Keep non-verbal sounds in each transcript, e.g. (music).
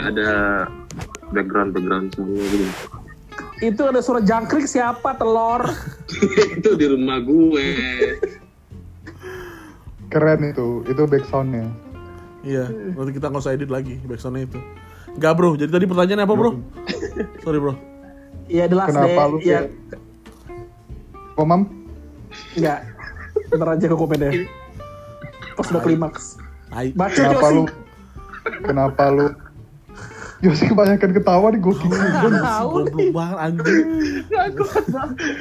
kayak ada background background semua gitu Itu ada suara jangkrik siapa telur? (laughs) itu di rumah gue Keren itu, itu back soundnya. Iya, nanti kita nggak usah edit lagi backsoundnya itu. Enggak bro, jadi tadi pertanyaannya apa bro? (laughs) Sorry bro. Ya the last Kenapa day. lu ya, kayak- Oh mam, enggak. Bentar aja ke komennya. Pas udah klimaks. Baca kenapa lu? Kenapa lu? (laughs) Yosi kebanyakan ketawa nih gue Tahu Goblok nih. banget anjing.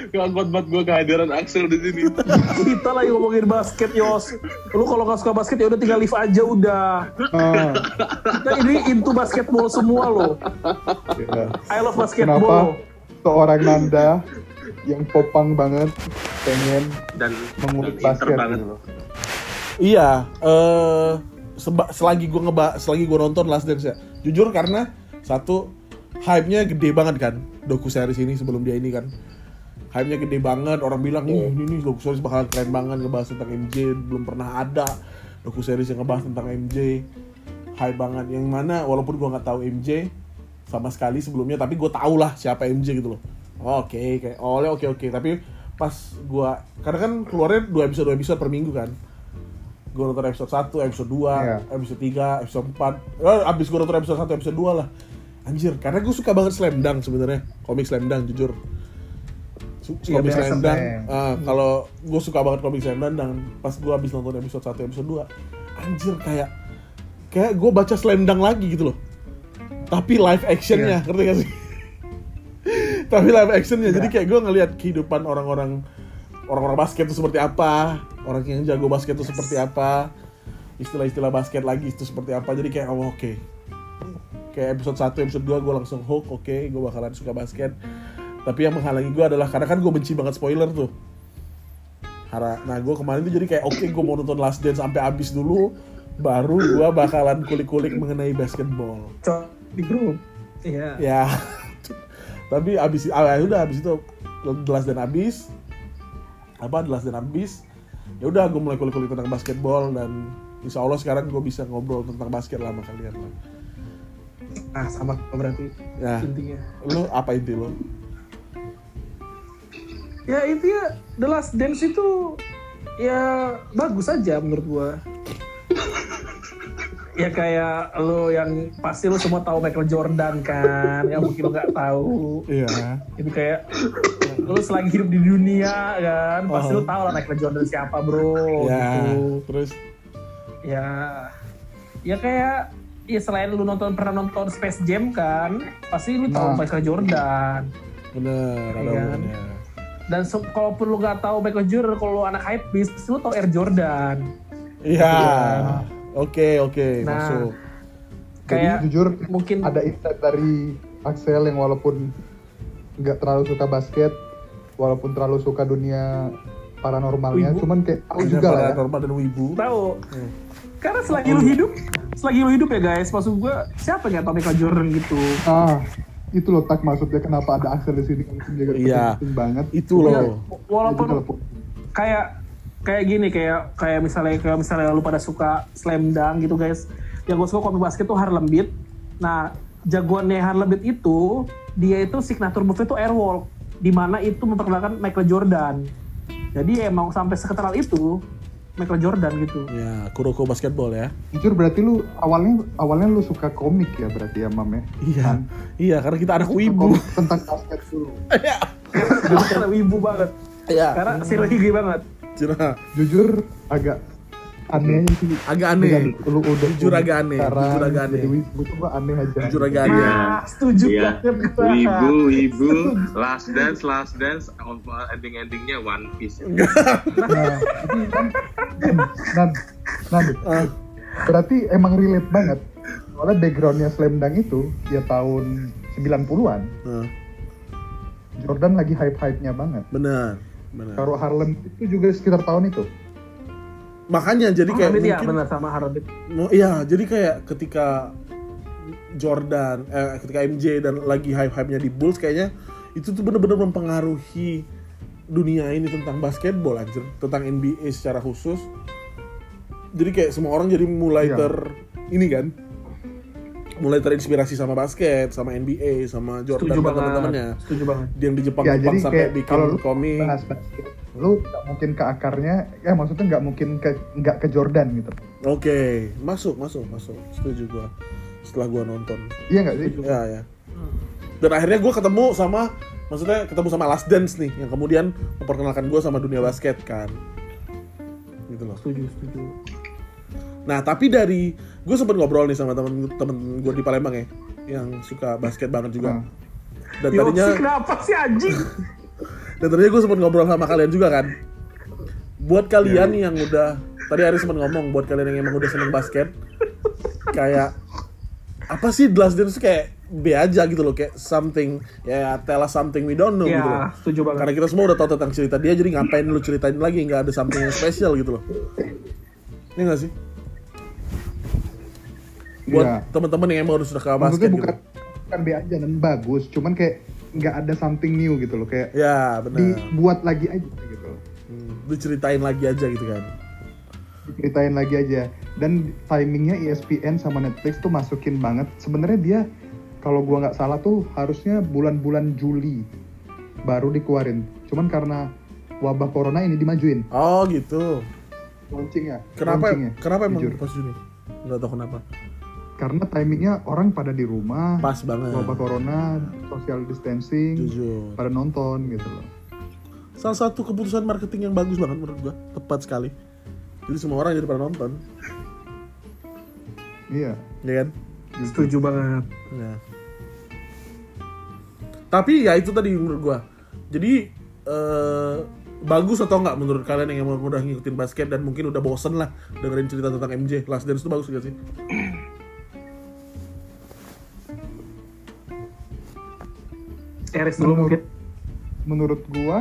gak kuat banget gue kehadiran Axel di sini (laughs) Kita lagi ngomongin basket, Yos. Lu kalau nggak suka basket ya udah tinggal leave aja udah. Ah, Kita ini into basketball semua loh. ya. I love Kenapa basketball. seorang Nanda yang popang banget pengen dan mengulik basket banget gitu. Iya, eh seba- selagi gue ngeba selagi gue nonton Last Dance ya. Jujur karena satu hype-nya gede banget kan doku series ini sebelum dia ini kan. Hype-nya gede banget, orang bilang nih ini nih doku series bakalan keren banget ngebahas tentang MJ, belum pernah ada doku series yang ngebahas tentang MJ. Hype banget yang mana walaupun gue nggak tahu MJ sama sekali sebelumnya tapi gue tau lah siapa MJ gitu loh. Oke, kayak oleh oke oke tapi pas gue karena kan keluarnya dua episode dua episode per minggu kan gue nonton episode 1, episode 2, Iya. episode 3, episode 4 eh, abis gue nonton episode 1, episode 2 lah. Anjir, karena gue suka banget Slam Dunk sebenarnya. Komik Slam Dunk, jujur. Iya, komik Slam Dunk, ah, kalau gue suka banget komik Slam Dunk dan pas gue abis nonton episode 1, episode 2 anjir kayak kayak gue baca Slam Dunk lagi gitu loh. Tapi live actionnya, ngerti gak sih? (laughs) tapi live actionnya, jadi kayak gue ngelihat kehidupan orang-orang orang-orang basket itu seperti apa, orang yang jago basket itu seperti apa, istilah-istilah basket lagi itu seperti apa. Jadi kayak oh oke. Kayak episode 1, episode 2 gue langsung hook, oke, gue bakalan suka basket. Tapi yang menghalangi gue adalah karena kan gue benci banget spoiler tuh. Nah gue kemarin tuh jadi kayak oke gue mau nonton Last Dance sampai habis dulu, baru gue bakalan kulik-kulik mengenai basketball. Di grup. Iya. Ya. Tapi abis ah, ya udah abis itu jelas dan abis apa jelas dan abis ya udah gue mulai kulik-kulik tentang basketball dan insya Allah sekarang gue bisa ngobrol tentang basket lah sama kalian lah. Ah sama berarti Ya, intinya. lu apa inti lu? Ya intinya The Last Dance itu ya bagus aja menurut gua. Ya kayak lo yang pasti lo semua tahu Michael Jordan kan, yang mungkin lo nggak tahu. Iya. Itu kayak lo selagi hidup di dunia kan, pasti lo tahu lah Michael Jordan siapa bro. Ya, Gitu. terus Ya, ya kayak ya selain lu nonton pernah nonton Space Jam kan, pasti lu tahu Nah. Michael Jordan. bener ada Iya kan? Dan se- kalaupun lu nggak tahu Michael Jordan, kalau lu anak hype beast, pasti lu tahu Air Jordan. Iya. Oke oke Nah, masuk. Kayak Jadi jujur mungkin ada insight dari Axel yang walaupun nggak terlalu suka basket, walaupun terlalu suka dunia paranormalnya, Wibu. cuman kayak tahu juga lah ya. paranormal dan wibu. tahu. Karena selagi lu hidup, selagi lu hidup ya guys, maksud gua siapa yang nggak tahu Michael Jordan gitu. Ah, itu loh tak maksudnya kenapa ada Axel di sini Iya. penting banget. Itu Ya, loh. walaupun Itu telepon. kayak kayak gini kayak kayak misalnya kayak misalnya lu pada suka slam dunk gitu guys yang gue suka komik basket tuh Harlem Beat nah jagoannya Harlem Beat itu dia itu signature move itu airwalk di mana itu memperkenalkan Michael Jordan jadi emang sampai sekenal itu Michael Jordan gitu Ya, Kuroko basketball ya. Jujur berarti lu awalnya awalnya lu suka komik ya berarti ya Mam ya? Iya. Iya, karena kita anak wibu. tentang basket dulu. (laughs) jadi karena wibu banget Iya. karena sinergi banget Cina. Jujur agak aneh sih. Agak aneh. Lu udah Jujur agak aneh, jujur agak aneh. Jadi wibu tuh aneh aja. Jujur agak aneh. nah setuju Iya. banget gua. Wibu, Wibu, Last Dance, Last Dance, ending-endingnya One Piece. Nah, tapi kan Nan, Nan, Ah, berarti emang relate banget. Soalnya backgroundnya Slam Dunk itu ya tahun 90-an. ah, Jordan lagi hype-hype-nya banget. benar. Benar. Kalau Harlem itu juga sekitar tahun itu. Makanya jadi kayak Harlem Beat ya mungkin benar sama Harlem iya, jadi kayak ketika Jordan, eh, ketika MJ dan lagi hype-hype-nya di Bulls kayaknya itu tuh bener-bener mempengaruhi dunia ini tentang basketball anjir, tentang NBA secara khusus. Jadi kayak semua orang jadi mulai Iya. ter ini kan mulai terinspirasi sama basket, sama NBA, sama Jordan Setuju dan banget. teman-temannya. Setuju banget. Yang di Jepang Ya Jepang jadi sampai kayak bikin kalau lu komik. bahas basket, lu nggak mungkin ke akarnya, ya maksudnya nggak mungkin ke nggak ke Jordan gitu. Oke, masuk, masuk, masuk. Setuju gua. Setelah gua nonton. Iya nggak sih? Ya, ya. Dan akhirnya gua ketemu sama maksudnya ketemu sama Last Dance nih yang kemudian memperkenalkan gua sama dunia basket kan. Gitu loh. Setuju, setuju. Nah, tapi dari gue sempet ngobrol nih sama temen-temen gue di Palembang ya, yang suka basket banget juga. Hmm. Dan tadinya, kenapa sih anjing? dan tadinya gue sempet ngobrol sama kalian juga kan. Buat kalian yang udah, tadi Aris sempet ngomong, buat kalian yang emang udah seneng basket, kayak apa sih The Last Dance kayak B aja gitu loh, kayak something, ya tell us something we don't know gitu loh. setuju banget. Karena kita semua udah tahu tentang cerita dia, jadi ngapain lu ceritain lagi, nggak ada something yang spesial gitu loh. Ini nggak sih? Buat Iya. teman-teman yang emang udah sudah ke Maksudnya basket bukan gitu. bukan B aja dan bagus, cuman kayak nggak ada something new gitu loh, kayak Ya, benar. dibuat lagi aja gitu. Hmm, diceritain lagi aja gitu kan. Ceritain lagi aja. Dan timingnya ESPN sama Netflix tuh masukin banget. Sebenarnya dia kalau gua nggak salah tuh harusnya bulan-bulan Juli baru dikeluarin. Cuman karena wabah corona ini dimajuin Oh, gitu. launchingnya. Kenapa launchingnya, kenapa emang jujur. pas Juni? Nggak tahu kenapa. Karena timingnya orang pada di rumah, Pas banget. wabah corona, social distancing, Jujur. pada nonton gitu loh. Salah satu keputusan marketing yang bagus banget menurut gua, tepat sekali. Jadi semua orang jadi pada nonton, Iya. ya kan? Setuju banget. Ya. Tapi ya itu tadi menurut gua. Jadi eh, bagus atau enggak menurut kalian yang emang udah ngikutin basket dan mungkin udah bosen lah dengerin cerita tentang MJ Last Dance itu bagus gak sih? Eris dulu Menurut- mungkin. Menurut gua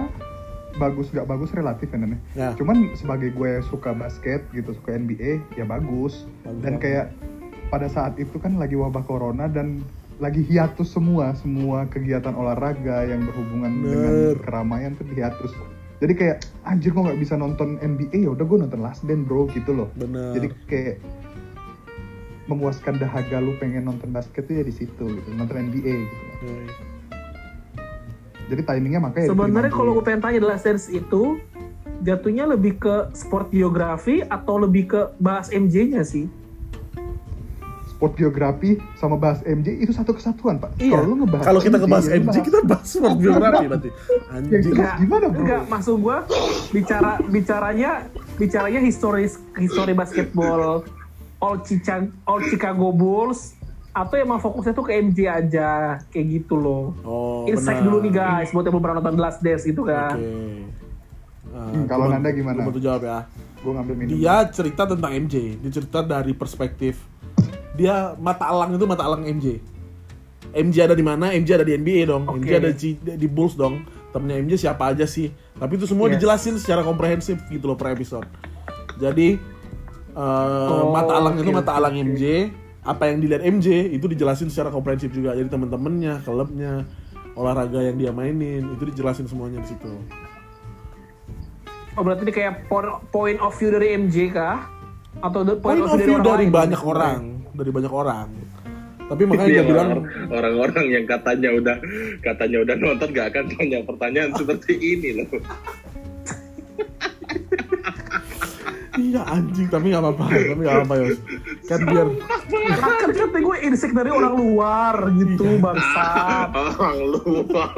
bagus nggak bagus relatif kan? Ya. Cuman sebagai gue suka basket gitu, suka NBA, ya bagus. Bagus dan kayak pada saat itu kan lagi wabah corona dan lagi hiatus semua, semua kegiatan olahraga yang berhubungan dengan keramaian tuh hiatus. Jadi kayak anjir kok nggak bisa nonton NBA ya udah gue nonton Last Dance bro gitu loh. Bener. Jadi kayak memuaskan dahaga lu pengen nonton basket tuh ya di situ gitu, nonton NBA gitu. loh. Jadi timingnya makanya Sebenarnya kalau gue pengen tanya adalah series itu jatuhnya lebih ke sport geografi atau lebih ke bahas MJ-nya sih? sport geografi sama bahas MJ itu satu kesatuan pak. Iya. Kalau lu ngebahas Kalau kita ngebahas ya MJ bahas- kita bahas sport (laughs) biografi berarti. Yang Anjing. jelas gimana bro? Enggak, maksud gue bicara bicaranya bicaranya historis histori basketball all Chicago, all Chicago Bulls atau emang fokusnya tuh ke MJ aja kayak gitu loh. Oh, Insight dulu nih guys buat yang belum pernah nonton The Last Dance gitu Oke. kan. Ah, Hmm, kalau gua- Nanda gimana? bantu jawab ya. Gue ngambil minum. Dia cerita tentang MJ. Dia cerita dari perspektif dia mata alang itu mata alang MJ. MJ ada di mana? MJ ada di NBA dong. Oke. MJ ada di, di Bulls dong. Temennya MJ siapa aja sih? Tapi itu semua Yes. dijelasin secara komprehensif gitu loh per episode. Jadi eh, Oh, mata alang itu oke, mata alang oke. Apa yang dilihat MJ itu dijelasin secara komprehensif juga. Jadi temen-temennya, klubnya, olahraga yang dia mainin itu dijelasin semuanya di situ. Oh berarti ini kayak po- point of view dari MJ kah? Atau the Point of view dari lain? banyak orang, dari banyak orang. Tapi makanya Iya, dia bilang orang- orang-orang yang katanya udah katanya udah nonton gak akan tanya pertanyaan seperti ini loh. Iya anjing, tapi nggak apa-apa, tapi nggak apa-apa Yos. Kan biar kan kata gue insect dari orang luar gitu Iya. bangsat. Orang luar.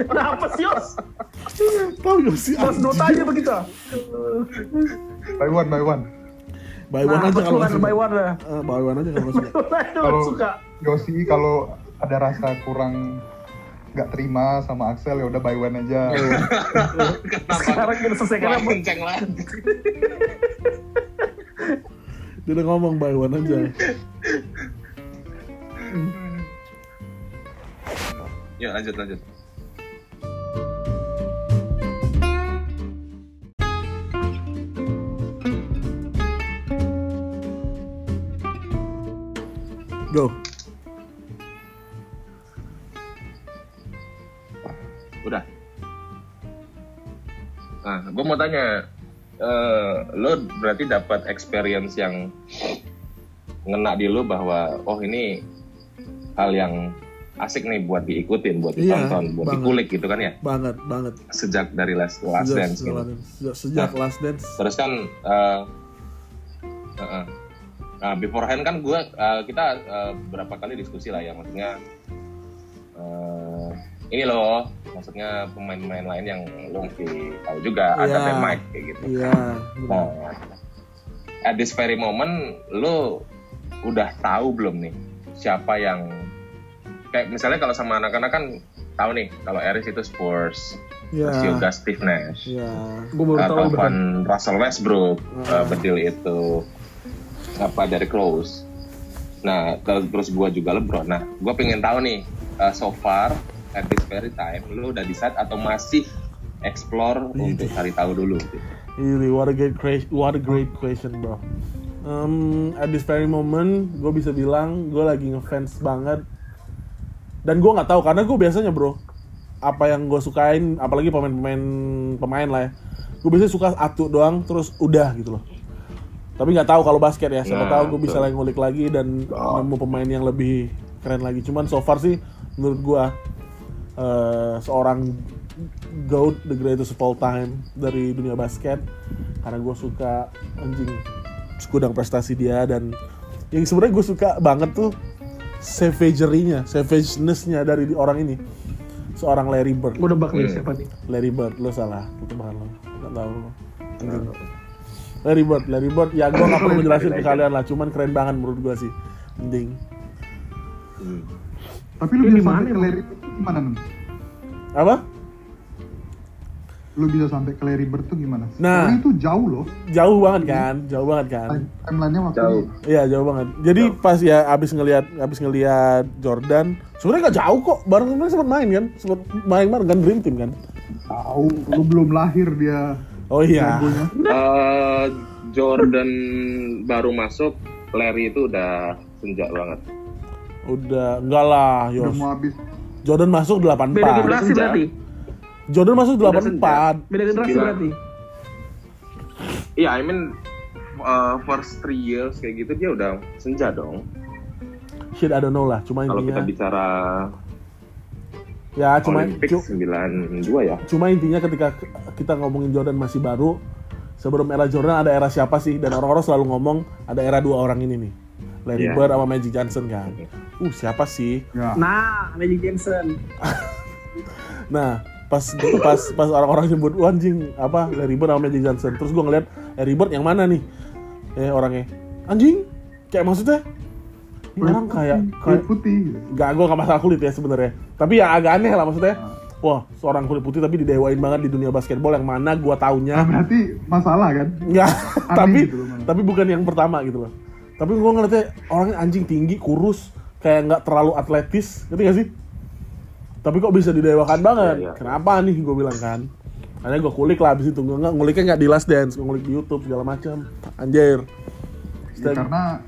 Kenapa sih Yos? tahu Yos sih Mas. Dota aja begitu. By one, by one. By one Nah, aja kalau kan suka. by one lah. Eh, by one aja kalau (laughs) suka. Kalau. Yosi kalau ada rasa kurang nggak terima sama Axel ya udah by one aja. (laughs) Sekarang kita selesaikan Wah, apa? kenceng lagi. Dia udah ngomong by one aja. Yuk lanjut lanjut. Go. Mau tanya, eh, lo berarti dapat experience yang ngena di lu bahwa oh ini hal yang asik nih buat diikutin, buat Iya, ditonton, buat banget. dikulik gitu kan ya. banget banget Sejak dari Last, last sejak, Dance sejak, gitu. sejak, sejak Nah. last dance Terus kan eh uh-uh. nah, beforehand kan gue kita eh, beberapa kali diskusi lah ya maksudnya ini loh maksudnya pemain-pemain lain yang lo mesti tahu juga ada Iya. Ben Mike kayak gitu. iya Nah, benar. at this very moment lo udah tahu belum nih siapa yang kayak misalnya kalau sama anak-anak kan tahu nih kalau Eris itu Spurs, Iya. terus juga Steve Nash. Iya. Gue baru tahu. Van Russell Westbrook Ah. uh, bedil itu apa dari Rose nah terus terus gue juga LeBron nah gue pengen tahu nih uh, so far at this very time lu udah decide atau masih explore untuk cari tahu dulu gitu. Really, what a great question, what a great question, bro. Um, at this very moment, gue bisa bilang gue lagi ngefans banget. Dan gue nggak tahu karena gue biasanya, bro, apa yang gue sukain, apalagi pemain-pemain pemain lah ya. Gue biasanya suka atu doang, terus udah gitu loh. Tapi nggak tahu kalau basket ya. Siapa Nah, tahu gue bisa lagi ngulik lagi dan nemu pemain yang lebih keren lagi. Cuman so far sih, menurut gue eh, seorang GOAT, the greatest of all time dari dunia basket karena gue suka anjing segudang prestasi dia dan yang sebenarnya gue suka banget tuh savagery-nya, savageness-nya dari orang ini seorang Larry Bird. Gue nebak nih Hmm. siapa nih. Larry Bird, lo salah, itu bahan lo, nggak tahu lo. Anjing. Larry Bird, Larry Bird, ya gue nggak perlu menjelasin ke kalian lah, cuman keren banget menurut gue sih, mending. Hmm. Tapi lu bisa di mana sampai ke emang? Larry Bird gimana Nun? Apa? Lu bisa sampai ke Larry Bird tuh gimana? Nah. Soalnya itu jauh loh. Jauh banget kan, jauh banget kan. Time- Timelinenya waktu Jauh. Iya jauh banget. Jadi pas ya abis ngelihat abis ngelihat Jordan, sebenarnya nggak jauh kok. Bareng kemarin sempat main kan, sempat main bareng kan Dream Team kan. tahu lu belum lahir dia. Oh iya. Uh, Jordan baru masuk Larry itu udah senja banget Udah enggak lah, Udah Yos. mau habis. Jordan masuk Beda 84. generasi senja. berarti. Jordan masuk Udah 84. Beda generasi Sembilan. berarti. iya I mean uh, first three years kayak gitu dia udah senja dong Shit I don't know lah, cuma kalau kita intinya bicara ya cuma Olympics cu- 92 ya cuma intinya ketika kita ngomongin Jordan masih baru, sebelum era Jordan ada era siapa sih? Dan orang-orang selalu ngomong ada era dua orang ini nih. Larry Iya. Bird sama Magic Johnson kan. Uh, siapa sih? Ya. Nah, Magic Johnson. (laughs) Nah, pas pas pas orang-orang nyebut "Wah, anjing apa Larry Bird sama Magic Johnson. Terus gua ngeliat Larry Bird yang mana nih? Eh orangnya anjing kayak maksudnya ini orang kayak kulit putih. gak gue gak masalah kulit ya sebenarnya. Tapi ya agak aneh lah maksudnya. Wah, seorang kulit putih tapi didewain banget di dunia basketball yang mana gua Nah, taunya berarti masalah kan? Enggak, tapi gitu loh, tapi bukan yang pertama gitu loh. Tapi gua ngeliatnya orangnya anjing tinggi, kurus, kayak nggak terlalu atletis, ngerti gak sih? Tapi kok bisa didewakan banget? Iya, iya. Kenapa nih gue bilang kan? Akhirnya gue kulik lah abis itu, gue nggak nguliknya nggak di Last Dance, gue ngulik di YouTube segala macam. Anjir. Ya, karena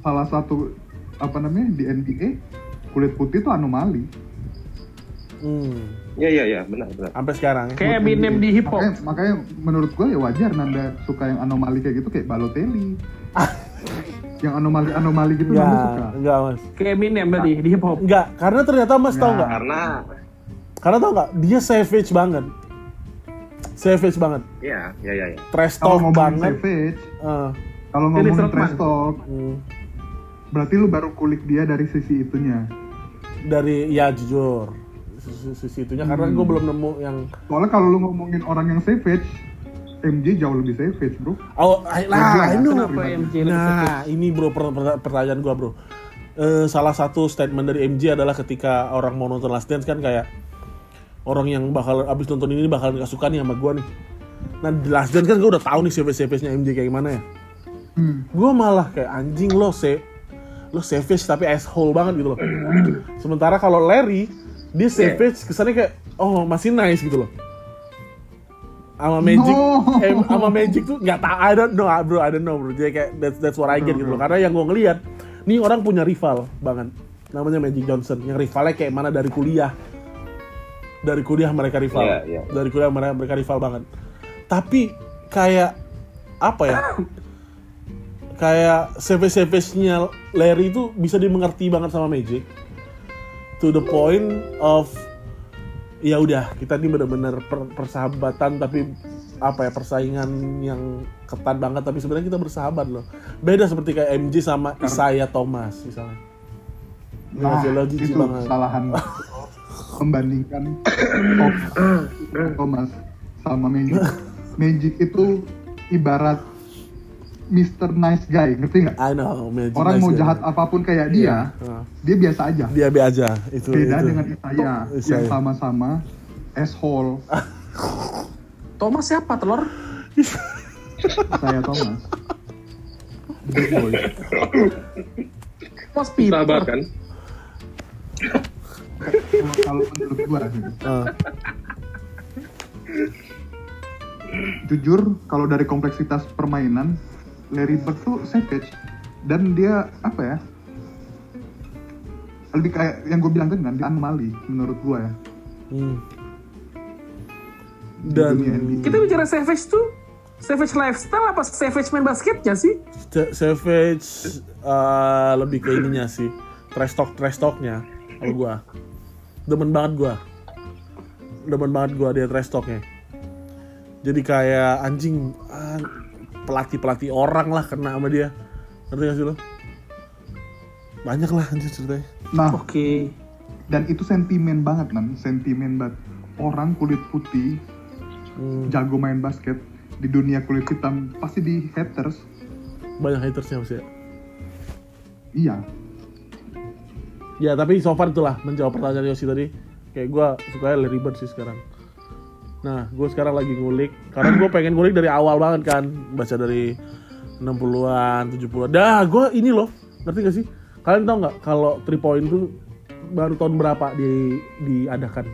salah satu apa namanya di NBA kulit putih itu anomali. Hmm, iya iya iya benar benar sampai sekarang ya. Kayak Eminem di hip hop. Makanya, makanya menurut gue ya wajar Nanda suka yang anomali kayak gitu kayak Balotelli. (laughs) yang anomali-anomali gitu Nanda suka. Enggak, enggak mas. Kayak Eminem tadi di hip hop. Enggak, karena ternyata mas tau Nggak. karena Karena tau nggak? Dia savage banget. Savage banget. ya ya ya ya Trash Kalau talk ngomongin banget. savage, Eh, kalau ngomongin trash talk, hmm. berarti lu baru kulik dia dari sisi itunya. dari ya jujur sisi, sisi itunya karena Hmm. gue belum nemu yang Soalnya kalau lu ngomongin orang yang savage, MJ jauh lebih savage, bro. oh I- lah Kenapa MJ lebih nah ini bro per- per- pertanyaan gue bro. Eh, salah satu statement dari MJ adalah ketika orang mau nonton Last Dance kan kayak orang yang bakal abis nonton ini bakal gak suka nih sama gue nih. Nah di Last Dance kan gue udah tahu nih savage nya MJ kayak gimana ya. Hmm. gue malah kayak anjing lo se lo savage tapi asshole banget gitu loh. Sementara kalau Larry dia savage kesannya kayak oh masih nice gitu loh sama Magic. No. eh, sama Magic tuh nggak tahu. I don't know bro. I don't know bro. Jadi kayak that's that's what I get gitu loh. Karena yang gue ngeliat nih orang punya rival banget. Namanya Magic Johnson. Yang rivalnya kayak mana? Dari kuliah. Dari kuliah mereka rival. Iya, iya. dari kuliah mereka mereka rival banget. Tapi kayak apa ya? Kayak savage-savage-nya Larry itu bisa dimengerti banget sama Magic. To the point of ya udah kita ini benar-benar per- persahabatan tapi apa ya persaingan yang ketat banget tapi sebenarnya kita bersahabat loh beda seperti kayak MJ sama Isaiah Thomas misalnya Nah, jijik itu banget. kesalahan (laughs) membandingkan Thomas sama Magic. Magic itu ibarat Mr. Nice Guy, ngerti nggak? I know Magic Orang nice mau guy. jahat apa pun kayak dia, Nah, dia biasa aja. dia be aja itu Beda itu. dengan Isaiah Isaiah. yang sama-sama asshole. (laughs) Thomas siapa telur? (laughs) Saya Thomas. Bad boy. Thomas Peter. Sabar kan? Kalau- menurut gua. Ah, jujur kalau dari kompleksitas permainan Larry Bird tuh savage dan dia apa ya lebih kayak yang gue bilang tadi kan dia anomali menurut gue ya hmm. dan. Kita bicara savage tuh savage lifestyle apa savage main basketnya sih? Sa- Savage uh, lebih ke ininya sih trash talk trash talknya kalau gua demen banget gua demen banget gua dia trash talknya jadi kayak anjing pelatih pelatih orang lah kena sama dia. Ngerti gak sih lo? Banyak lah anjir ceritanya. Nah Oke. dan itu sentimen banget kan sentimen banget. Orang kulit putih Hmm, jago main basket di dunia kulit hitam pasti di haters. Banyak hatersnya masih ya. iya. Ya tapi so far itulah menjawab pertanyaan Yosi tadi. Kayak gua suka Larry Bird sih sekarang nah gue sekarang lagi ngulik. Karena gue pengen ngulik dari awal banget kan. Baca dari 60-an 70-an dah gue ini loh. Ngerti gak sih? Kalian tau nggak kalau three point tuh baru tahun berapa di diadakan?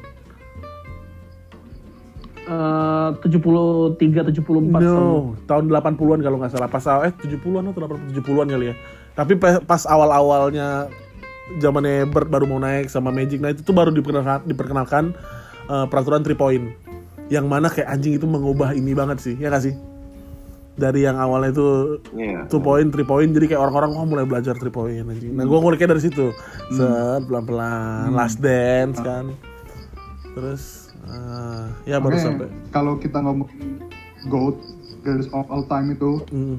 Eh, 73 74 tahun. no tahun. 80-an kalau nggak salah. Pas awal eh 70-an atau 80 70-an kali ya. Tapi pas awal-awalnya zamannya Bird baru mau naik sama Magic nah itu tuh baru diperkenalkan diperkenalkan eh, peraturan three point yang mana kayak anjing itu mengubah ini banget sih ya nggak sih? Dari yang awalnya itu Iya. two point three point jadi kayak orang-orang oh, mulai belajar three point anjing. Nah gue nguliknya dari situ. Set pelan-pelan last dance kan. Terus eh, ya baru Makanya sampai. kalau kita ngomong GOAT Greatest of all time itu Hmm.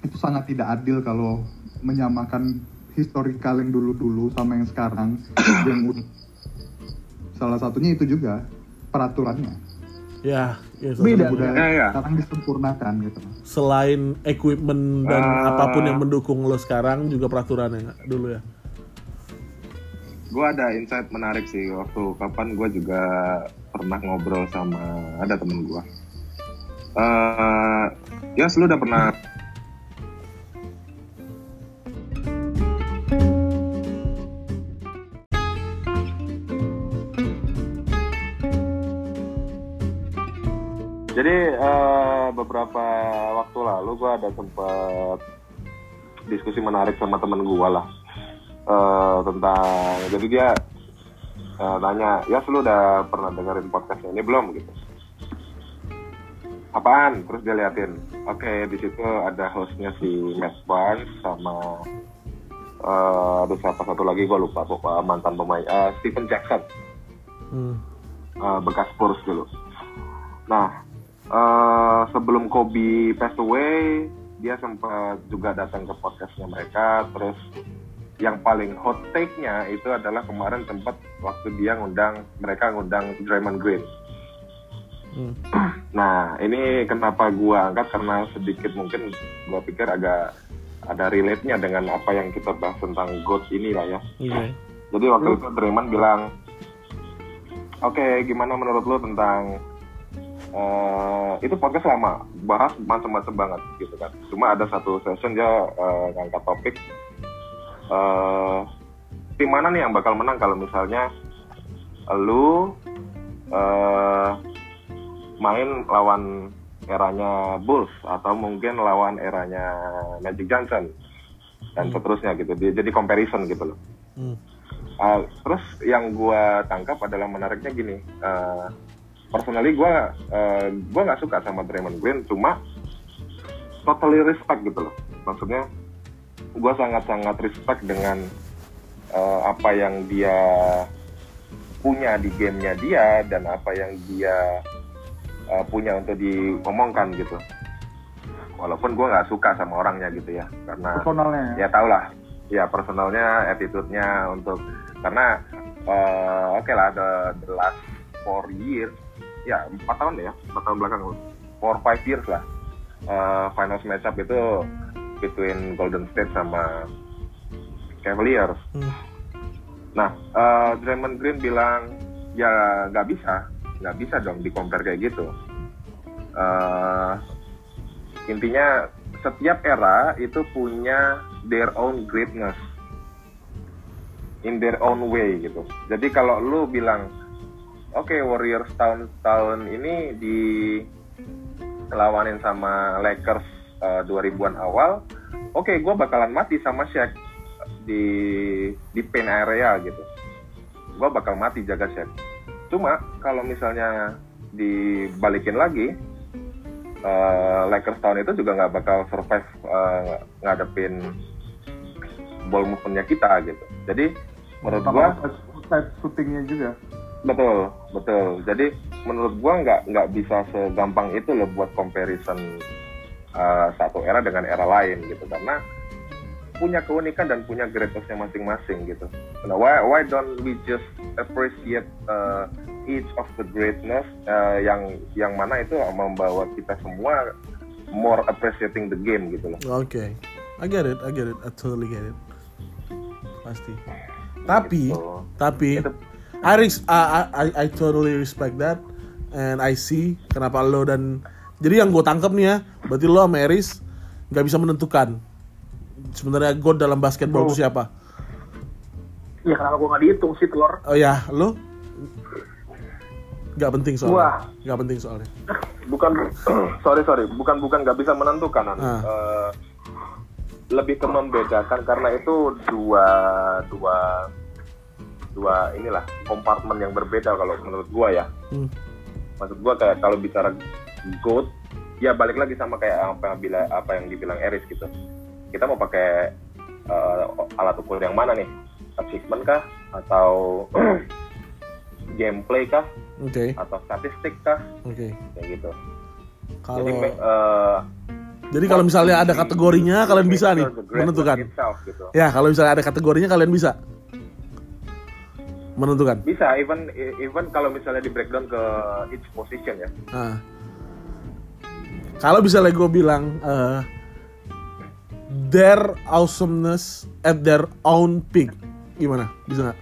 itu sangat tidak adil kalau menyamakan historikal yang dulu-dulu sama yang sekarang. (coughs) Yang salah satunya itu juga peraturannya Ya, ya Beda. Ya, ya. sekarang disempurnakan gitu Selain equipment dan Ah. apa pun yang mendukung lo sekarang juga peraturannya dulu ya. gue ada insight menarik sih waktu kapan gue juga pernah ngobrol sama ada temen gue eh ya lu udah pernah sempat diskusi menarik sama temen gue lah. Eh, tentang jadi dia eh, nanya ya lu udah pernah dengerin podcastnya ini belum? Gitu. Apaan? Terus dia liatin oke di situ ada hostnya si Matt Barnes sama eh aduh siapa satu lagi gue lupa pokoknya mantan pemain eh, Stephen Jackson. Hmm. eh, bekas Spurs dulu. Nah eh, sebelum Kobe passed away dia sempat juga datang ke podcastnya mereka terus yang paling hot take-nya itu adalah kemarin tempat waktu dia ngundang mereka ngundang Draymond Green. Hmm. (clears throat) Nah ini kenapa gua angkat karena sedikit mungkin gua pikir agak ada relate-nya dengan apa yang kita bahas tentang GOAT ini lah ya. Oke. Jadi waktu itu Draymond bilang, oke gimana menurut lo tentang eh, itu podcast lama, bahas macam-macam banget gitu kan. Cuma ada satu session dia eh, ngangkat topik eh tim mana nih yang bakal menang kalau misalnya lu eh, main lawan eranya Bulls atau mungkin lawan eranya Magic Johnson dan seterusnya gitu. Dia jadi comparison gitu loh. Hmm. Uh, terus yang gua tangkap adalah menariknya gini, uh, personally gua uh, gua nggak suka sama Draymond Green, cuma totally respect gitu loh. Maksudnya gue sangat-sangat respect dengan eh, apa yang dia punya di gamenya dia dan apa yang dia eh, punya untuk diomongkan gitu. Walaupun gue nggak suka sama orangnya gitu ya karena personalnya ya. ya tau lah. Ya personalnya attitude-nya untuk karena eh, oke lah the, the last four years ya empat tahun deh ya empat tahun belakang. Four five years lah. Eh, finals matchup itu between Golden State sama Cavaliers. Hmm. nah eh, Draymond Green bilang ya nggak bisa nggak bisa dong di compare kayak gitu. Eh, intinya setiap era itu punya their own greatness. In their own way gitu. Jadi kalau lu bilang oke Warriors tahun-tahun ini di lawanin sama Lakers eh, 2000-an awal, oke gue bakalan mati sama Shaq di di paint area gitu. Gue bakal mati jaga Shaq. Cuma kalau misalnya dibalikin lagi, eh, Lakers tahun itu juga nggak bakal survive eh, ngadepin ball movement-nya kita gitu. Jadi menurut gua side shootingnya juga. Betul betul. Jadi menurut gua nggak nggak bisa segampang itu loh buat comparison eh, satu era dengan era lain gitu karena punya keunikan dan punya greatness-nya masing-masing gitu. Nah, why why don't we just appreciate uh, each of the greatness uh, yang yang mana itu membawa kita semua more appreciating the game gitu loh. Oke, I get it, I get it, I totally get it. Pasti. Tapi, Gitu. tapi, Itu- I, res- I, I, I totally respect that, and I see kenapa lo dan jadi yang gue tangkap nih ya, berarti lo sama Eris nggak bisa menentukan sebenarnya God dalam basketball itu siapa? Ya kenapa gue nggak dihitung sih telur? Oh ya, lo nggak penting soalnya, Wah. nggak penting soalnya. Bukan (clears throat) sorry sorry, bukan bukan nggak bisa menentukan. An. Ah. Eh, lebih ke membedakan karena itu dua dua dua inilah kompartemen yang berbeda kalau menurut gua ya. Hmm. maksud gua kayak kalau bicara goat ya balik lagi sama kayak apa yang bila apa yang dibilang Eris gitu kita mau pakai eh, alat ukur yang mana nih achievement kah atau (clears throat) gameplay kah Oke, atau statistik kah oke. kayak gitu Kalau jadi eh, jadi kalau misalnya ada kategorinya kalian bisa nih menentukan. itself, gitu. Ya, kalau misalnya ada kategorinya kalian bisa menentukan. bisa even even kalau misalnya di breakdown ke each position ya Nah. Kalau misalnya gue bilang eh, their awesomeness at their own peak, gimana? Bisa nggak?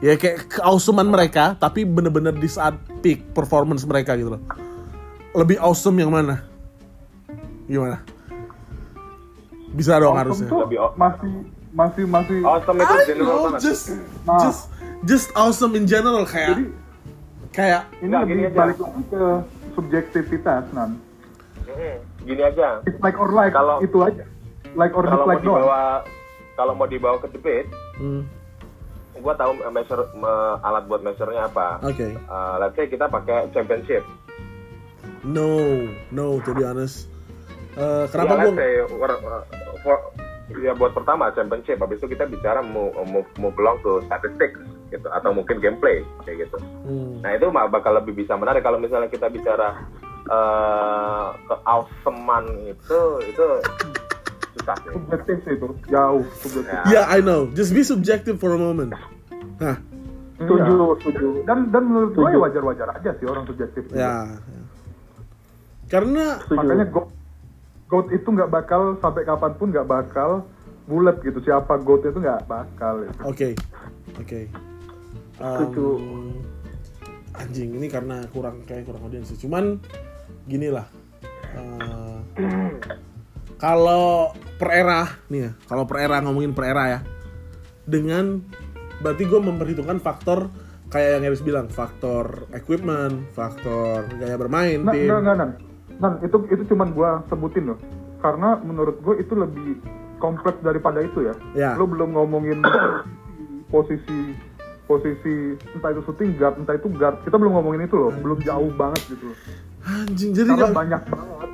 Ya kayak keawesoman mereka, tapi bener-bener di saat peak performance mereka gitu loh. Lebih awesome yang mana? Gimana? Bisa dong harusnya. Tuh Lebih masih masih masih awesome itu general know, just Nah. just just awesome in general kayak Jadi kayak ini lebih balik lagi ke subjektivitas nan. Gini aja It's like or like Kalau- itu aja. Like or kalau mau dislike doang. dibawa kalau mau dibawa ke debate hmm, gua tahu measure me- alat buat measure-nya apa oke. Uh, let's say kita pakai championship No, no, to be honest. Eh, ya, kenapa say we're- uh, for- ya buat pertama championship habis itu kita bicara move, move along to statistics gitu atau mungkin gameplay kayak gitu Hmm, nah itu mah bakal lebih bisa menarik kalau misalnya kita bicara uh, ke awesomean itu itu susah sih Subjektif sih itu. Jauh subjektif. ya, Yeah, I know. Just be subjective for a moment. Hah, Setuju, Iya. setuju. Dan dan menurut gue ya wajar-wajar aja sih orang subjektif. ya. ya. Karena Setuju. Makanya GOAT, GOAT itu nggak bakal sampai kapan pun nggak bakal bulat gitu. Siapa GOAT itu nggak bakal. Gitu. Oke, oke. Um, Setuju. anjing ini karena kurang kayak kurang audiens sih. Cuman gini lah. eh, (clears throat) kalau per era nih ya, kalau per era ngomongin per era ya, dengan berarti gue memperhitungkan faktor kayak yang Eris bilang, faktor equipment, faktor gaya bermain Nah, tim. enggak, enggak, Nan. Nan, itu itu cuman gua sebutin loh. Karena menurut gue itu lebih kompleks daripada itu ya. Ya. Lo belum ngomongin posisi posisi entah itu shooting guard, entah itu guard. Kita belum ngomongin itu loh. Belum jauh banget gitu. loh. Anjing, jadi Karena nggak- banyak banget.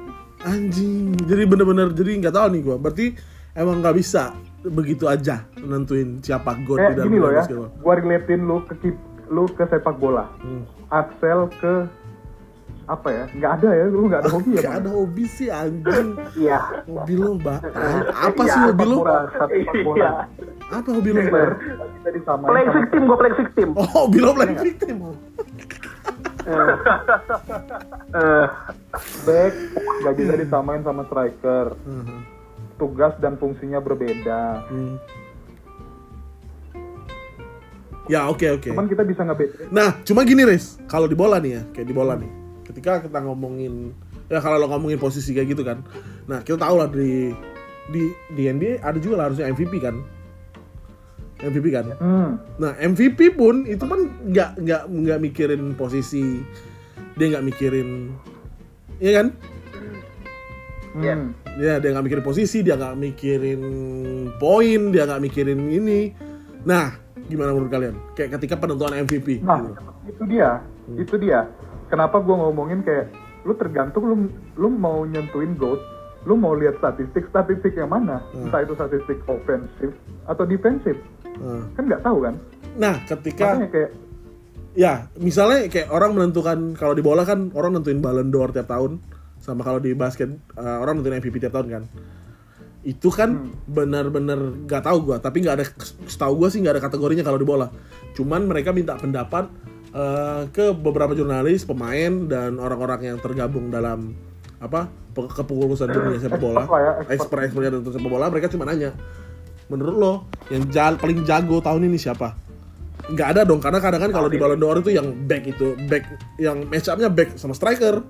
Anjing. Jadi bener-bener jadi nggak tahu nih gua. Berarti emang nggak bisa begitu aja nentuin siapa god Kayak di dalam gini loh ya, gua relatein lu ke kip, lu ke sepak bola. Hmm. Axel ke apa ya? Nggak ada ya, lu nggak ada hobi ya? Gak Bang? ada hobi sih anjing. Iya. Hobi lo, Mbak. Apa Iya, sih hobi lo? Iya. Apa hobi lo? Playing sama- victim, gue playing victim. Oh, hobi lo playing victim. Eh, back nggak bisa disamain sama striker. Mhm. Tugas dan fungsinya berbeda. Hmm. Ya, oke oke. Cuman kita bisa ngebedain Nah, cuma gini, Riz. Kalau di bola nih ya, kayak di bola nih. Ketika kita ngomongin ya kalau lo ngomongin posisi kayak gitu kan. Nah, kita tahu lah di di di NBA ada juga lah harusnya MVP kan. MVP kan. Hmm. Nah, MVP pun itu kan nggak nggak nggak mikirin posisi, dia nggak mikirin, iya kan? Hmm. Ya, dia nggak mikirin posisi, dia nggak mikirin poin, dia nggak mikirin ini. Nah, gimana menurut kalian? Kayak ketika penentuan MVP. Nah, gitu. itu dia. Itu dia. Kenapa gua ngomongin kayak lu tergantung lu lu mau nyentuhin goat, lu mau lihat statistik statistik yang mana? Hmm. Entah itu statistik ofensif atau defensif. Nah. Kan nggak tahu kan? Nah, ketika Makanya kayak ya misalnya kayak orang menentukan kalau di bola kan orang nentuin Ballon d'Or tiap tahun sama kalau di basket uh, orang nentuin MVP tiap tahun kan itu kan benar-benar gak tahu gua tapi nggak ada setahu gua sih nggak ada kategorinya kalau di bola cuman mereka minta pendapat uh, ke beberapa jurnalis pemain dan orang-orang yang tergabung dalam apa pe- kepengurusan dunia sepak bola. Expert ya, expert. expert expertnya tentang sepak bola mereka cuma nanya menurut lo yang ja- paling jago tahun ini siapa? Nggak ada dong karena kadang kan kalau di Ballon d'Or itu yang back itu back yang match up-nya back sama striker.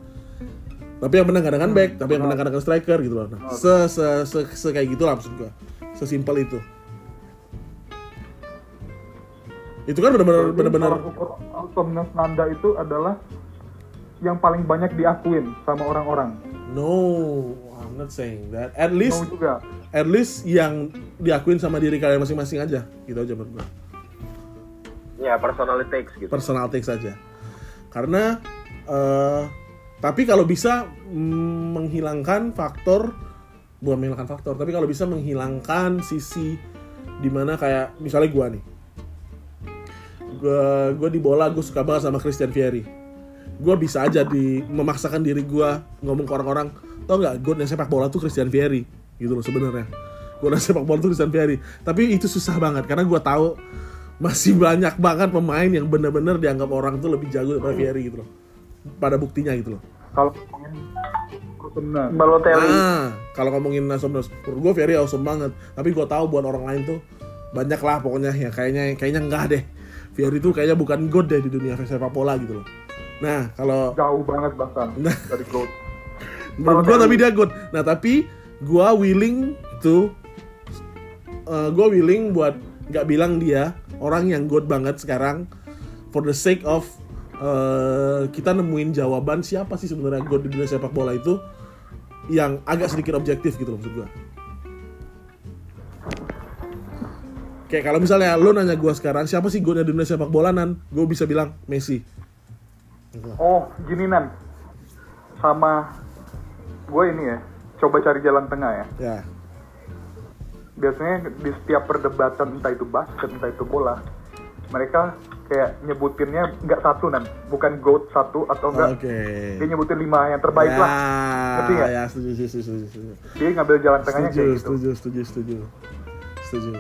Tapi yang menang kadang back tapi yang menang kadang striker gitu loh. Nah, se, se, se, se kayak gitu lah maksud gua. Sesimpel itu itu kan benar-benar benar-benar awesomeness Nanda itu adalah yang paling banyak diakuin sama orang-orang. no I'm not saying that at least Mau juga. at least yang diakuin sama diri kalian masing-masing aja gitu aja menurut gua Ya, personality takes gitu. personal take saja karena eh, tapi kalau bisa menghilangkan faktor bukan menghilangkan faktor tapi kalau bisa menghilangkan sisi di mana kayak misalnya gua nih gua gua di bola gue suka banget sama Christian Vieri gua bisa aja di memaksakan diri gua ngomong ke orang-orang tau nggak gue sepak bola tuh Christian Vieri gitu loh sebenarnya gue sepak bola tuh Christian Vieri tapi itu susah banget karena gua tahu masih banyak banget pemain yang bener-bener dianggap orang tuh lebih jago daripada Vieri gitu loh pada buktinya gitu loh Kalau ngomongin. Balotelli. Nah, kalau ngomongin menurut gue Ferry awesome banget. Tapi gue tahu buat orang lain tuh banyak lah pokoknya ya kayaknya kayaknya enggak deh. Ferry tuh kayaknya bukan god deh di dunia sepak bola gitu loh. Nah, kalau jauh banget bahkan Nah. dari goat. menurut gue tapi dia good. Nah, tapi gue willing to gue willing buat nggak bilang dia orang yang good banget sekarang for the sake of eh, kita nemuin jawaban siapa sih sebenarnya god di dunia sepak bola itu yang agak sedikit objektif gitu loh maksud gue. Kayak kalau misalnya lo nanya gue sekarang siapa sih godnya di dunia sepak bola nan, gue bisa bilang Messi. Oh, gini nan. Sama gue ini ya, coba cari jalan tengah ya. Ya, Biasanya di setiap perdebatan entah itu basket, entah itu bola, mereka kayak nyebutinnya nggak satu nan, bukan goat satu atau enggak. oke. Dia nyebutin lima yang terbaik ya, lah. Ngerti nggak? Ya, setuju, setuju, setuju, setuju. Dia ngambil jalan tengahnya Setuju, kayak gitu. setuju, setuju, setuju, setuju.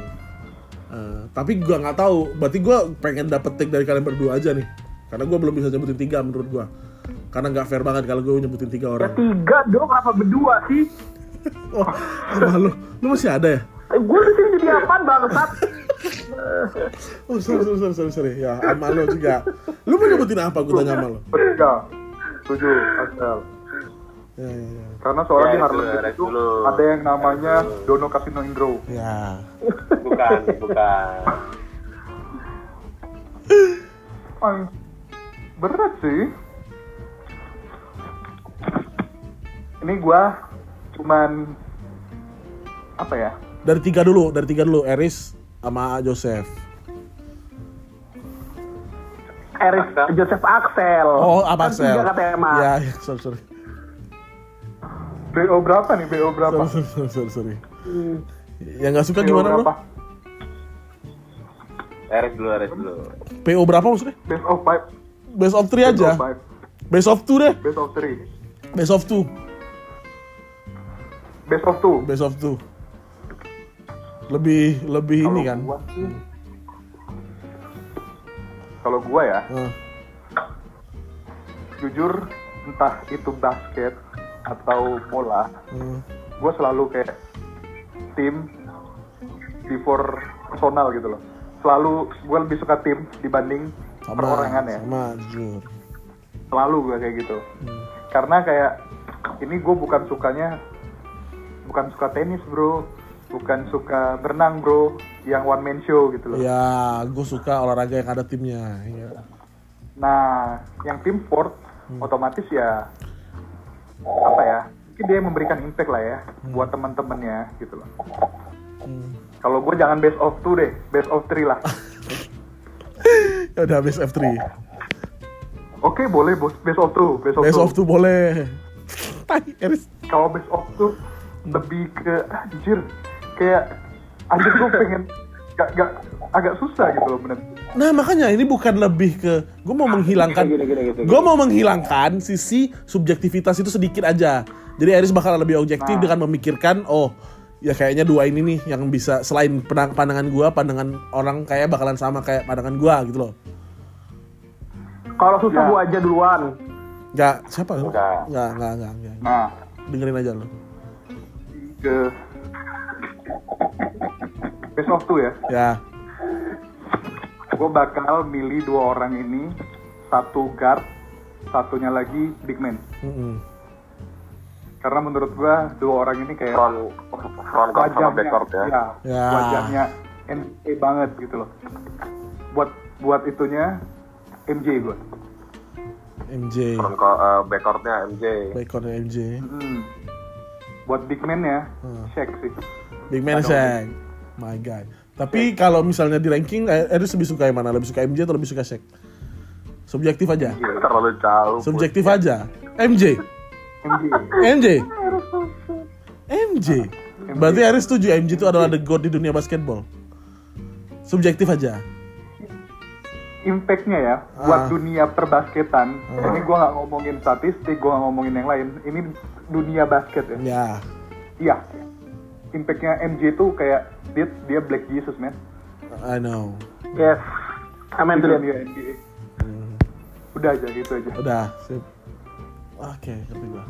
Eh, tapi gua nggak tahu, berarti gua pengen dapet take dari kalian berdua aja nih, karena gua belum bisa nyebutin tiga menurut gua, karena nggak fair banget kalau gue nyebutin tiga Ya orang. tiga dong, kenapa berdua sih? (laughs) Oh, sama lu, lu masih ada ya? Gue di sini jadi apaan bangsat? (laughs) Oh, sorry, sorry, sorry, sorry, sorry. Ya, sama lu juga. Lu mau nyebutin apa? Gue tanya sama lu. Bertiga. Setuju, Asal. Ya, ya, ya. Karena soalnya Ya, di itu, Harlem itu dulu. ada yang namanya Dono Casino Indro. Ya. Bukan, (laughs) bukan. Ay, berat sih. Ini gua cuman apa ya? Dari tiga dulu, dari tiga dulu. Eris sama Joseph. Eris Joseph Axel. Oh, apa Kan sel? Tiga kata emang. Ya, ya, sorry, sorry. BO berapa nih? BO berapa? Sorry, sorry, sorry, sorry. Hmm. Yang nggak suka BO gimana bro? berapa? Eres dulu, Eres dulu. PO berapa maksudnya? Best of five. Best of 3 Best aja. of. Best of 2 deh. Best of three. Best of 2. Best of two. Best of 2. Lebih lebih ini Kalau kan. gua sih- Kalau gua ya, Eh, jujur entah itu basket atau bola, eh. gue selalu kayak tim before personal gitu loh. Selalu gue lebih suka tim dibanding sama perorangan ya. sama jujur. Selalu gue kayak gitu. Karena kayak ini gue bukan sukanya bukan suka tenis bro, bukan suka berenang bro, yang one man show gitu loh. Ya, gue suka olahraga yang ada timnya. Ya. Nah, yang tim sport otomatis ya apa ya? Mungkin dia memberikan impact lah ya buat teman-temannya gitu loh. Hmm. Kalau gue jangan best of two deh, best of three lah. (laughs) Ya udah best F3. Oke boleh bos, best of two, best of Best two. of 2 boleh. (laughs) Kalau best of two lebih ke anjir kayak anjir gue pengen (laughs) gak, gak agak susah gitu loh bener. Nah makanya ini bukan lebih ke gue mau menghilangkan Gini, gini, gini, gini. gue mau menghilangkan sisi subjektivitas itu sedikit aja. Jadi Aris bakal lebih objektif Nah. dengan memikirkan oh ya kayaknya dua ini nih yang bisa selain pandang- pandangan gue pandangan orang kayak bakalan sama kayak pandangan gue gitu loh. Kalau susah Ya. gua aja duluan. Nggak siapa? Nggak. Nggak nggak nggak. nggak. Nah Dengerin aja lo. ke best of two ya. Ya. Gue bakal milih dua orang ini, satu guard, satunya lagi big man. Mm-mm. Karena menurut gue dua orang ini kayak Front, front court ya. ya, Ya. wajahnya NBA banget gitu loh. Buat buat itunya MJ gue. MJ. Front court, eh, back courtnya MJ. Backcourtnya MJ. Hmm. Buat big man ya, Hmm. Shaq sih. Big man Shaq. My guy. Tapi kalau misalnya di ranking, eh, Eris lebih suka yang mana? Lebih suka MJ atau lebih suka Shaq? Subjektif aja. Gila, terlalu jauh. Subjektif aja. MJ. MJ. MJ. Berarti Eris setuju MJ itu adalah the god di dunia basketball. Subjektif aja. Impactnya ya buat Ah. dunia perbasketan. Ah. Ini gue nggak ngomongin statistik, gue nggak ngomongin yang lain. Ini dunia basket ya. Ya. Iya. Impactnya MJ itu kayak dia dia Black Jesus man. I know. Yes. Amin dulu. dia NBA. Hmm. Udah aja gitu aja. Udah. Sip. Oke, ngerti gua.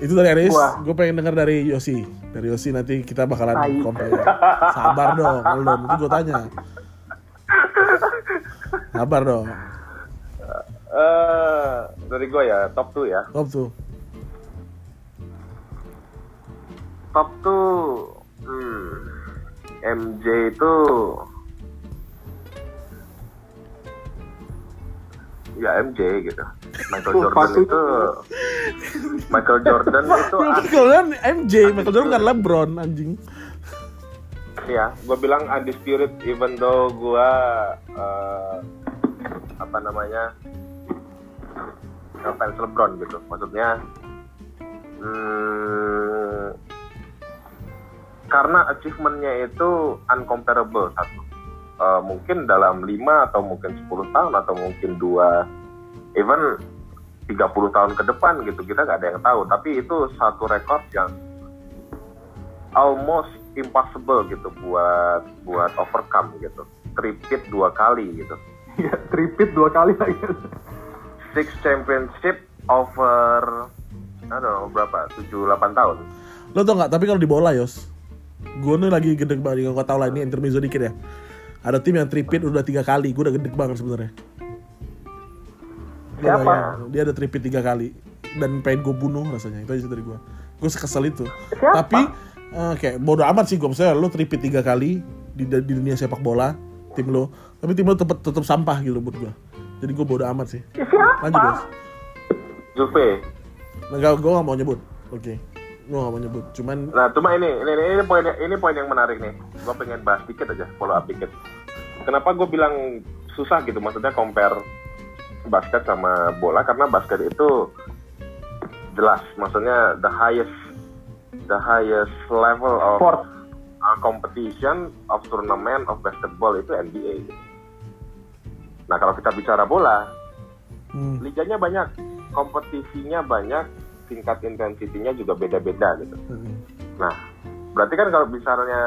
Itu dari Aris, gue pengen denger dari Yosi. Dari Yosi nanti kita bakalan compare. Sabar dong, belum. Itu gue tanya. Sabar dong. Eh, dari gue ya, top 2 ya. Top tuh. Top 2, hmm, MJ itu ya MJ gitu. Michael Jordan itu Michael Jordan itu Michael Jordan MJ, Michael Jordan bukan LeBron anjing. ya gue bilang undisputed even though gue eh, apa namanya fans LeBron gitu maksudnya hmm, karena achievementnya itu uncomparable satu. Eh, mungkin dalam 5 atau mungkin 10 tahun atau mungkin dua even 30 tahun ke depan gitu kita nggak ada yang tahu. Tapi itu satu rekor yang almost impossible gitu buat buat overcome gitu. Tripit dua kali gitu. Iya, tripit dua kali lagi. six championship over I don't know berapa? 7 8 tahun. Lo tau nggak? Tapi kalau di bola Yos, gue nih lagi gede banget. Kalau kau tahu lah ini intermezzo dikit ya. Ada tim yang tripit udah tiga kali. Gue udah gede banget sebenarnya. Siapa? Dia ada tripit tiga kali dan pengen gue bunuh rasanya. Itu aja dari gue. Gue sekesel itu. Siapa? Tapi eh, kayak bodoh amat sih gue. Misalnya lo tripit tiga kali di, di dunia sepak bola tim lo. Tapi tim lo tetap tetap sampah gitu buat gue. Jadi gue bodoh amat sih. Ya, siapa? Lanjut Yos. Juve Enggak, gue gak mau nyebut. Oke. Gue gak mau nyebut. Cuman Nah, cuma ini, ini, ini, ini poin ini poin yang menarik nih. Gue pengen bahas dikit aja, follow up dikit. Kenapa gue bilang susah gitu, maksudnya compare basket sama bola karena basket itu jelas maksudnya the highest the highest level of Sport. uh, competition of tournament of basketball itu NBA. Nah kalau kita bicara bola, Hmm. liganya banyak, kompetisinya banyak, tingkat intensitinya juga beda-beda gitu. Hmm. Nah, berarti kan kalau misalnya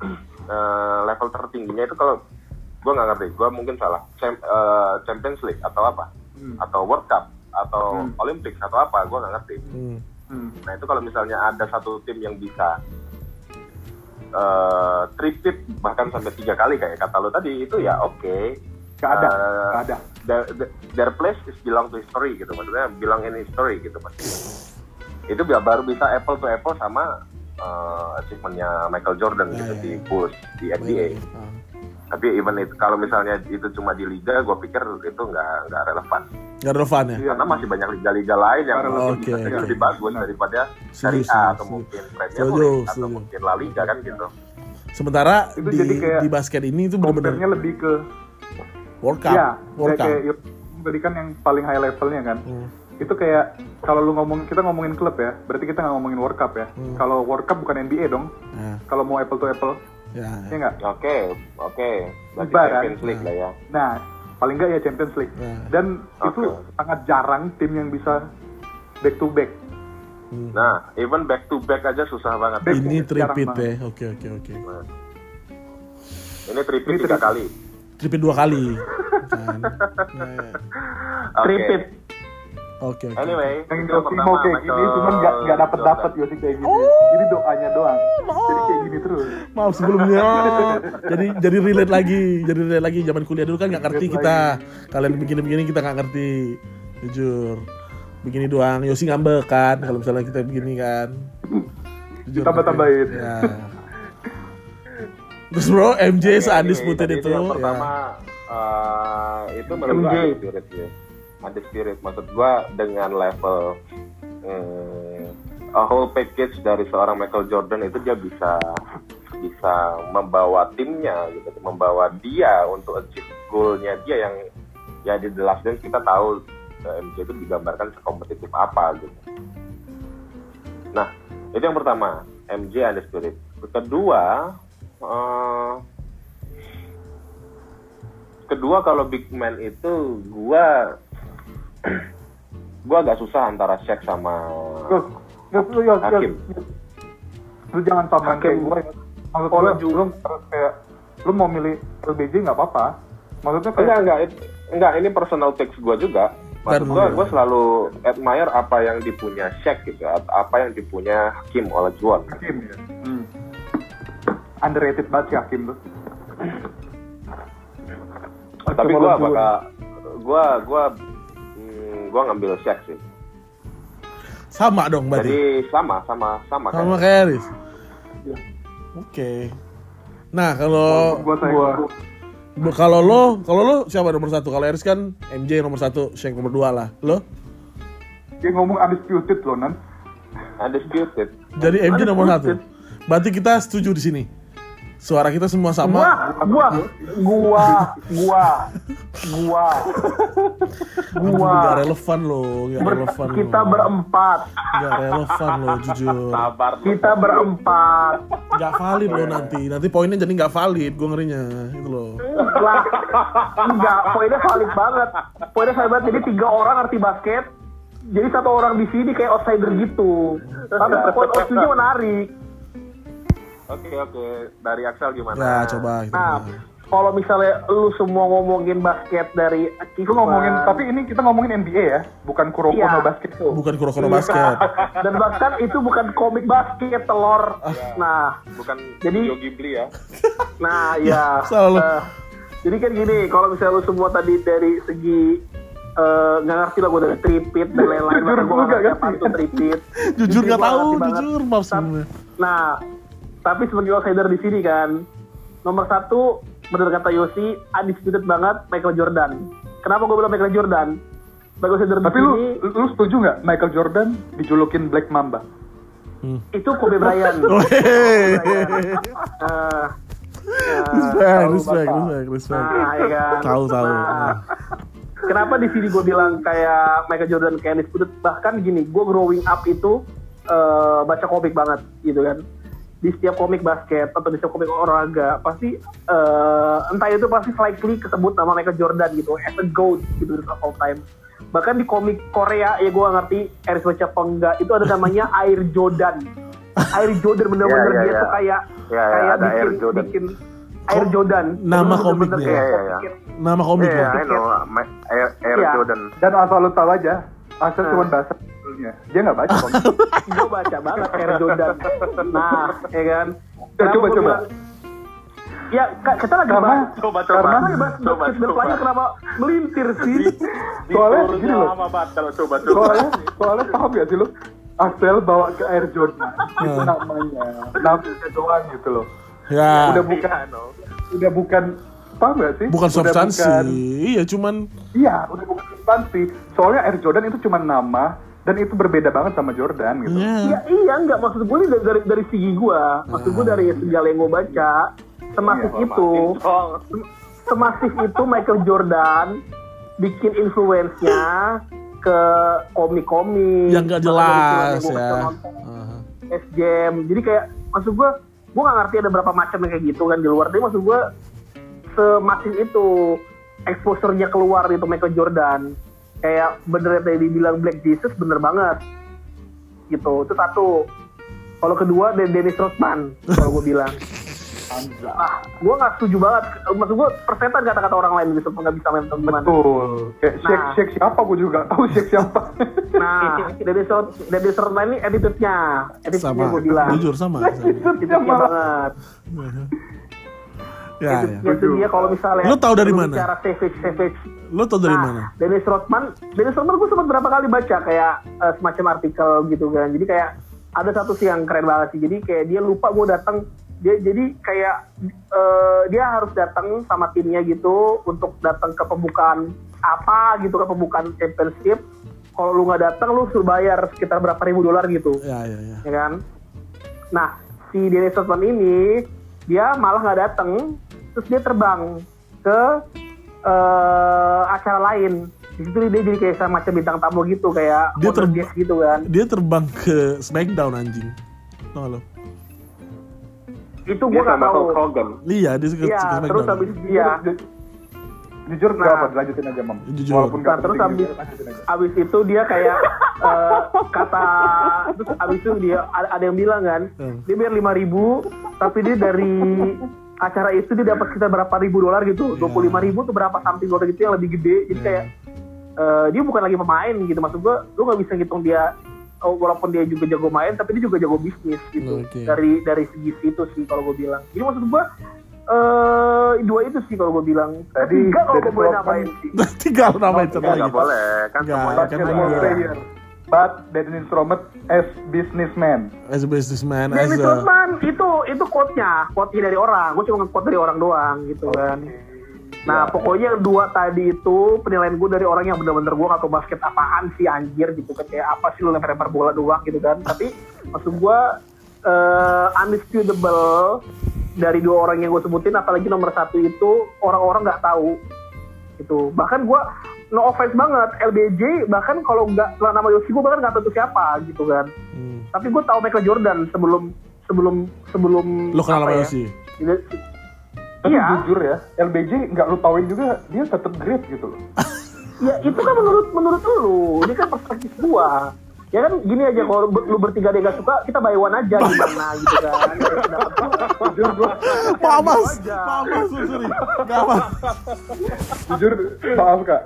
(clears throat) eh, level tertingginya itu kalau gue nggak ngerti, gue mungkin salah. Cham- eh, Champions League atau apa? Hmm. Atau World Cup atau Hmm. Olympics atau apa? Gue nggak ngerti. Hmm. Hmm. Nah itu kalau misalnya ada satu tim yang bisa eh tripit bahkan sampai tiga kali kayak kata lo tadi itu ya oke. Gak ada, Eh, gak ada. Their, their place is belong to history gitu maksudnya belong in history gitu mas itu bi- baru bisa apple to apple sama uh, achievementnya Michael Jordan Ya, gitu ya, di ya. Bulls di NBA Ah. tapi even itu kalau misalnya itu cuma di liga gue pikir itu nggak nggak relevan Nggak relevan ya? Iya. karena masih banyak liga-liga lain yang Oke, mungkin bisa jadi oke. lebih bagus daripada Serie A atau mungkin Premier League atau mungkin La Liga kan gitu Sementara Itu di, jadi kayak di basket ini itu benar-benar lebih ke World Cup. ya World kayak, Cup. kayak tadi kan yang paling high levelnya kan Hmm. itu kayak kalau lu ngomong kita ngomongin klub ya berarti kita nggak ngomongin World Cup ya Hmm. kalau World Cup bukan NBA dong Nah, kalau mau apple to apple ya. ya nggak oke oke berarti Ibarat. Champions League lah ya nah paling nggak ya Champions League Nah. dan Oke. itu sangat jarang tim yang bisa back to back Hmm. nah even back to back aja susah banget Back- Ini tripit banget. ya. Oke oke oke. Ini tripit tiga kali. Tripit dua kali. Kan. Nah, Oke. Tripit. Oke oke. Anyway, yang Yosi mau kayak gini cuman nggak nggak dapet dapet. Yosi kayak gini jadi doanya doang jadi kayak gini terus Maaf sebelumnya. (laughs) jadi jadi relate lagi, jadi relate lagi zaman kuliah dulu kan nggak ngerti Relate kita. Kalian begini-begini kita nggak ngerti. Jujur. Begini doang. Yosi ngambek kan kalau misalnya kita begini kan. Jujur. Tambah-tambahin. (laughs) Ya. Terus bro, MJ seundisputed anyway, itu yang ya. pertama eh, itu menurut ada spirit ya. Ada spirit. Maksud gua dengan level eh, a whole package dari seorang Michael Jordan itu dia bisa bisa membawa timnya gitu, membawa dia untuk achieve goalnya dia yang ya di The Last Dance kita tahu eh, MJ itu digambarkan sekompetitif apa gitu. Nah, itu yang pertama, MJ ada spirit. Kedua, eh, kedua kalau big man itu gua (clears throat) gua agak susah antara Shaq sama lu Hakim. Lu jangan samain Hakim. kayak gue ya. Maksud Oh, gue, lu kayak, lu mau milih LBJ nggak apa-apa. Maksudnya kayak, enggak enggak enggak ini personal takes gua juga. Maksud gua gua selalu admire apa yang dipunya Shaq gitu, apa yang dipunya Hakim Olajuwon. Hakim ya. Hmm. Underrated banget si Hakim tuh. Tapi gua bakal gua gua hmm, gua ngambil Shaq sih. Sama dong berarti. Jadi sama sama sama Sama kayak Aris. Oke. Nah kalau Gua saya Gua. Bu- Kalau lo, kalau lo siapa nomor satu? Kalau Eris kan MJ nomor satu, Shaq nomor dua lah. Lo? dia ngomong undisputed loh, Nan. undisputed. Jadi MJ nomor satu. Berarti kita setuju di sini. Suara kita semua sama. Gua, gua, gua, gua, gua, gua. Gak relevan lo, gak Ber- relevan kita lo. berempat, Gak relevan lo, jujur. Sabar. kita berempat. Gak valid lo nanti. Nanti poinnya jadi gak valid, gue ngerinya. Itu lo. Lah, enggak, poinnya valid banget. Poinnya valid banget. Jadi tiga orang arti basket. Jadi satu orang di sini kayak outsider gitu. Tapi poin outsidernya menarik. Oke oke, dari Axel gimana? Ya, coba kita. Nah, kalau misalnya lu semua ngomongin basket dari achievement, ngomongin, tapi ini kita ngomongin NBA ya, bukan Kuroko Iya. no basket tuh. Bukan Kuroko basket. (laughs) dan bahkan itu bukan komik basket telur. Nah, Bukan Jadi- Ghibli ya. (laughs) Nah, (laughs) ya. Salah lu. Eh, jadi kan gini, kalau misalnya lu semua tadi dari segi eh, nggak ngerti lah gue dari tripit dan lain-lain, Jujur, gue nggak nggak ngerti apa ngerti. itu tripit. Jujur gak gua tahu, jujur maaf sebenarnya. Nah, tapi sebagai outsider di sini kan, nomor satu, benar kata Yosi, undisputed banget Michael Jordan. Kenapa gue bilang Michael Jordan? Sebagai outsider Tapi di lu, sini, lu setuju nggak Michael Jordan dijulukin Black Mamba? itu Kobe Bryant. Oh. Eh, eh, Respect, respect, respect, respect. Nah, ya kan. Tahu, tahu. Nah, kenapa di sini gue bilang kayak Michael Jordan kayak Undisputed bahkan gini gue growing up itu eh, baca komik banget gitu kan di setiap komik basket atau di setiap komik olahraga pasti eh, entah itu pasti slightly kesebut nama Michael Jordan gitu as a goat gitu of all time bahkan di komik Korea ya gue ngerti Eris baca apa enggak itu ada namanya (laughs) Air Jordan Air Jordan bener-bener Iya, iya, dia iya. tuh kayak Iya, iya, kayak ada bikin Air Jordan. bikin Air Jordan Nama komiknya. iya, iya. bikin Nama komik Iya, lo. I know. Ma- Air, Air Iya. Jordan. Dan asal lu tahu aja, Asal Hmm. cuma bahasa sebetulnya. Dia nggak baca (laughs) komik. gue baca banget Air Jordan. Nah, ya kan. Ya, coba, coba. bilang, Ya, Kak, kita lagi Karena- bahas. coba, Karena coba. lagi bahas Coba, dan coba. pelannya kenapa melintir sih? Soalnya gini loh. lama banget kalau coba Soalnya, soalnya paham gak sih lu? Axel bawa ke Air Jordan. Itu Hmm. namanya. Namanya doang gitu loh. Ya, Udah bukan. Udah bukan. Paham gak sih? bukan Udah substansi. bukan- Iya, cuman Iya, udah bukan substansi. Soalnya Air Jordan itu cuma nama dan itu berbeda banget sama Jordan gitu. ya. Iya, iya, enggak. Maksud gue ini dari, dari, dari segi gue. Maksud gue dari segala yang gue baca. Semasif Iya, itu. sem- Semasif itu Michael Jordan bikin influence-nya ke komik-komik. yang nggak film jelas yang ya. S Jam. Jadi kayak maksud gua gua nggak ngerti ada berapa macam yang kayak gitu kan di luar. Tapi maksud gua semasif itu exposure-nya keluar itu Michael Jordan. Kayak bener yang tadi dibilang Black Jesus bener banget. Gitu. Itu satu. Kalau kedua dari Dennis Rodman kalau gua bilang. Ah, gua nggak setuju banget. Maksud gua persetan kata-kata orang lain gitu nggak bisa main gimana. Betul. Kayak Nah. Shake siapa gue juga tahu Shake siapa. (laughs) Nah, Dennis Rod- Dennis Rodman ini attitude-nya, gua bilang. Jujur sama. sama. Attitude-nya banget. Ya, ya. Ya, itu dia kalau misalnya Lu tahu dari lu mana? bicara savage savage Lo tau dari nah, mana? Dennis Rodman Dennis Rodman gue sempat berapa kali baca kayak eh, semacam artikel gitu kan jadi kayak ada satu sih yang keren banget sih jadi kayak dia lupa gue datang dia jadi kayak eh, dia harus datang sama timnya gitu untuk datang ke pembukaan apa gitu ke pembukaan championship kalau lu nggak datang lu suruh bayar sekitar berapa ribu dolar gitu Ya, ya, ya. ya kan? Nah, si Dennis Rodman ini dia malah nggak datang, terus dia terbang ke eh, acara lain. Di situ dia jadi kayak semacam bintang tamu gitu, kayak Dia honor terb- guest gitu kan. Dia terbang ke Smackdown anjing. Tau gak lo? Itu gue nggak sama tahu. Hogan. Iya, dia ke, ke Iya, terus habis dia Ju- Jujur Nah. nggak apa, lanjutin aja mam. Jujur. Walaupun Nah, terus lanjutin aja. abis itu dia kayak eh, kata terus abis itu dia ada, ada yang bilang kan Hmm. dia bayar lima ribu tapi dia dari acara itu dia dapat sekitar berapa ribu dolar gitu Iya. dua puluh lima ribu tuh berapa something dolar gitu yang lebih gede jadi kayak eh, dia bukan lagi pemain gitu maksud gua lu nggak bisa ngitung dia oh, walaupun dia juga jago main tapi dia juga jago bisnis gitu Oke. dari dari segi situ sih kalau gue bilang jadi maksud gua eh dua itu sih kalau gue bilang Tadi tiga kalau gue boleh Rodman- nambahin sih Tinggal namanya satu lagi. boleh kan semuanya kan Basketball iya. player. But Dennis Rodman as businessman. As a businessman, as Dennis a... Itu itu quote-nya, quote dari orang. Gue cuma nge-quote dari orang doang gitu kan. Nah, pokoknya yang dua tadi itu penilaian gue dari orang yang bener-bener gue gak tau basket apaan sih anjir gitu kan kayak apa sih lu lempar-lempar bola doang gitu kan. Tapi maksud gue eh undisputable dari dua orang yang gue sebutin apalagi nomor satu itu orang-orang nggak tahu itu bahkan gue no offense banget LBJ bahkan kalau nggak nama Yoshi gue bahkan nggak tahu itu siapa gitu kan Hmm. tapi gue tahu Michael Jordan sebelum sebelum sebelum Lo kenal sama ya? Yoshi? Ini- Tapi Iya. jujur ya, LBJ nggak lu tauin juga dia tetap great gitu loh. (laughs) ya itu kan menurut menurut lu ini kan perspektif gua ya kan gini aja kalau lu bertiga dia gak suka kita buy one aja gimana gitu kan. Jujur gua, Maaf mas, aja. maaf mas, sorry. Gak mas. jujur maaf kak.